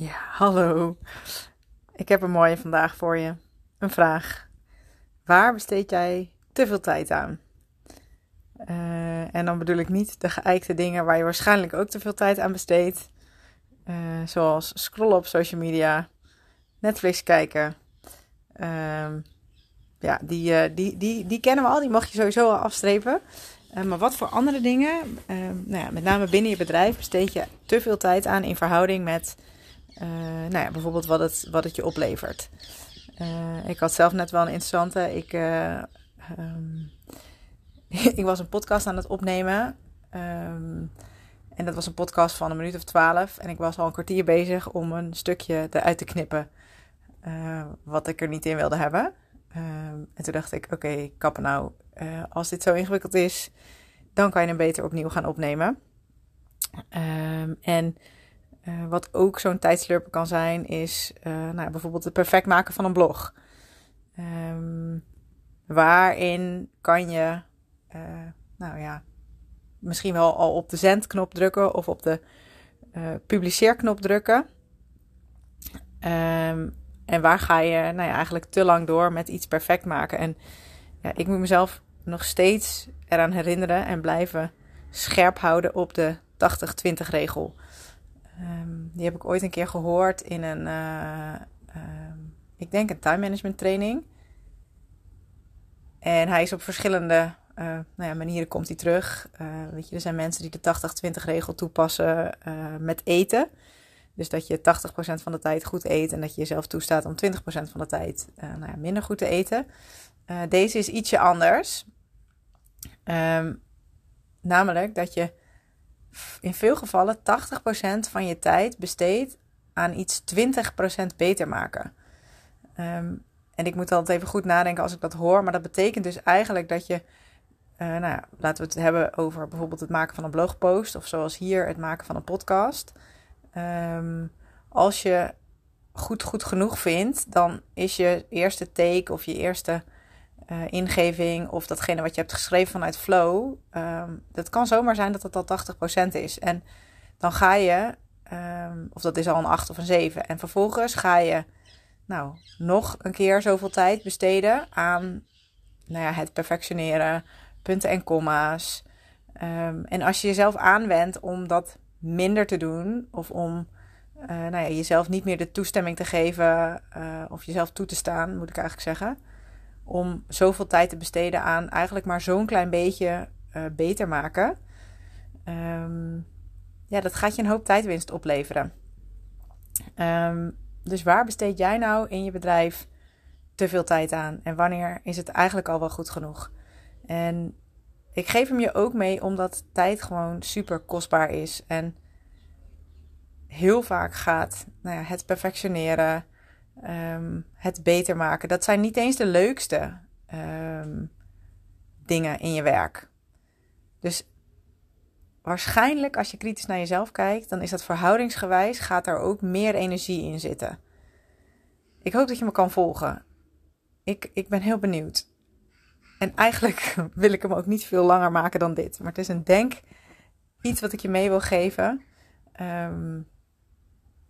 Ja, hallo. Ik heb een mooie vandaag voor je. Een vraag. Waar besteed jij te veel tijd aan? Uh, en dan bedoel ik niet de geëikte dingen waar je waarschijnlijk ook te veel tijd aan besteedt. Uh, zoals scrollen op social media, Netflix kijken. Uh, ja, die, uh, die, die, die kennen we al, die mag je sowieso al afstrepen. maar wat voor andere dingen, nou ja, met name binnen je bedrijf, besteed je te veel tijd aan in verhouding met nou ja, bijvoorbeeld wat het, wat het je oplevert. Uh, ik had zelf net wel een interessante. Ik, uh, um, ik was een podcast aan het opnemen. Um, en dat was een podcast van een minuut of twaalf. En ik was al een kwartier bezig om een stukje eruit te knippen. wat ik er niet in wilde hebben. Um, en toen dacht ik: oké, okay, kappen nou. als dit zo ingewikkeld is, dan kan je hem beter opnieuw gaan opnemen. en uh, wat ook zo'n tijdslurper kan zijn, is uh, nou, bijvoorbeeld het perfect maken van een blog. Um, waarin kan je, uh, nou ja, misschien wel al op de zendknop drukken of op de publiceerknop drukken. Um, en waar ga je nou ja, eigenlijk te lang door met iets perfect maken? En ja, ik moet mezelf nog steeds eraan herinneren en blijven scherp houden op de 80-20 regel. Um, die heb ik ooit een keer gehoord in een, uh, uh, ik denk een time management training. En hij is op verschillende uh, nou ja, manieren komt hij terug. weet je, er zijn mensen die de 80-20 regel toepassen met eten. Dus dat je 80% van de tijd goed eet en dat je jezelf toestaat om 20% van de tijd nou ja, minder goed te eten. deze is ietsje anders. Um, namelijk dat je in veel gevallen 80% van je tijd besteedt aan iets 20% beter maken. Um, en ik moet altijd even goed nadenken als ik dat hoor. Maar dat betekent dus eigenlijk dat je. Uh, nou laten we het hebben over bijvoorbeeld het maken van een blogpost. Of zoals hier het maken van een podcast. Um, als je goed, goed genoeg vindt, dan is je eerste take of je eerste uh, ingeving of datgene wat je hebt geschreven vanuit flow, um, dat kan zomaar zijn dat het al 80% is. En dan ga je, um, of dat is al een 8 of een 7. En vervolgens ga je nou, nog een keer zoveel tijd besteden aan nou ja, het perfectioneren, punten en komma's. Um, en als je jezelf aanwendt om dat minder te doen, of om uh, nou ja, jezelf niet meer de toestemming te geven, uh, of jezelf toe te staan, moet ik eigenlijk zeggen om zoveel tijd te besteden aan eigenlijk maar zo'n klein beetje uh, beter maken. Um, ja, dat gaat je een hoop tijdwinst opleveren. Um, dus waar besteed jij nou in je bedrijf te veel tijd aan? En wanneer is het eigenlijk al wel goed genoeg? En ik geef hem je ook mee omdat tijd gewoon super kostbaar is. En heel vaak gaat nou ja, het perfectioneren, um, het beter maken. Dat zijn niet eens de leukste um, dingen in je werk. Dus waarschijnlijk als je kritisch naar jezelf kijkt, dan is dat verhoudingsgewijs gaat er ook meer energie in zitten. Ik hoop dat je me kan volgen. Ik, ik ben heel benieuwd. En eigenlijk wil ik hem ook niet veel langer maken dan dit. Maar het is een denk, iets wat ik je mee wil geven. Um,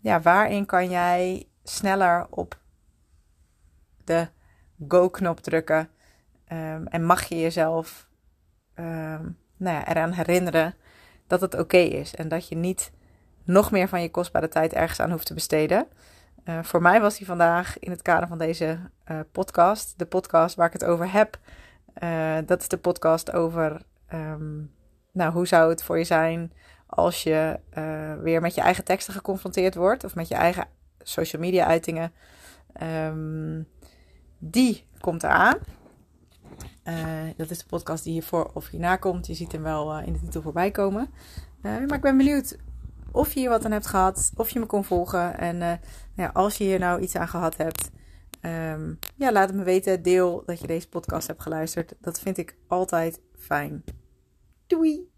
ja, waarin kan jij sneller op de go-knop drukken. Um, en mag je jezelf um, nou ja, eraan herinneren dat het oké is. En dat je niet nog meer van je kostbare tijd ergens aan hoeft te besteden. Uh, voor mij was die vandaag in het kader van deze uh, podcast. De podcast waar ik het over heb. Uh, dat is de podcast over. Um, nou, hoe zou het voor je zijn als je weer met je eigen teksten geconfronteerd wordt. Of met je eigen social media uitingen. Um, die komt eraan. Uh, dat is de podcast die hiervoor of hierna komt. Je ziet hem wel uh, in de titel voorbij komen. Uh, maar ik ben benieuwd of je hier wat aan hebt gehad. Of je me kon volgen. En nou ja, als je hier nou iets aan gehad hebt. Um, ja, laat het me weten. Deel dat je deze podcast hebt geluisterd. Dat vind ik altijd fijn. Doei!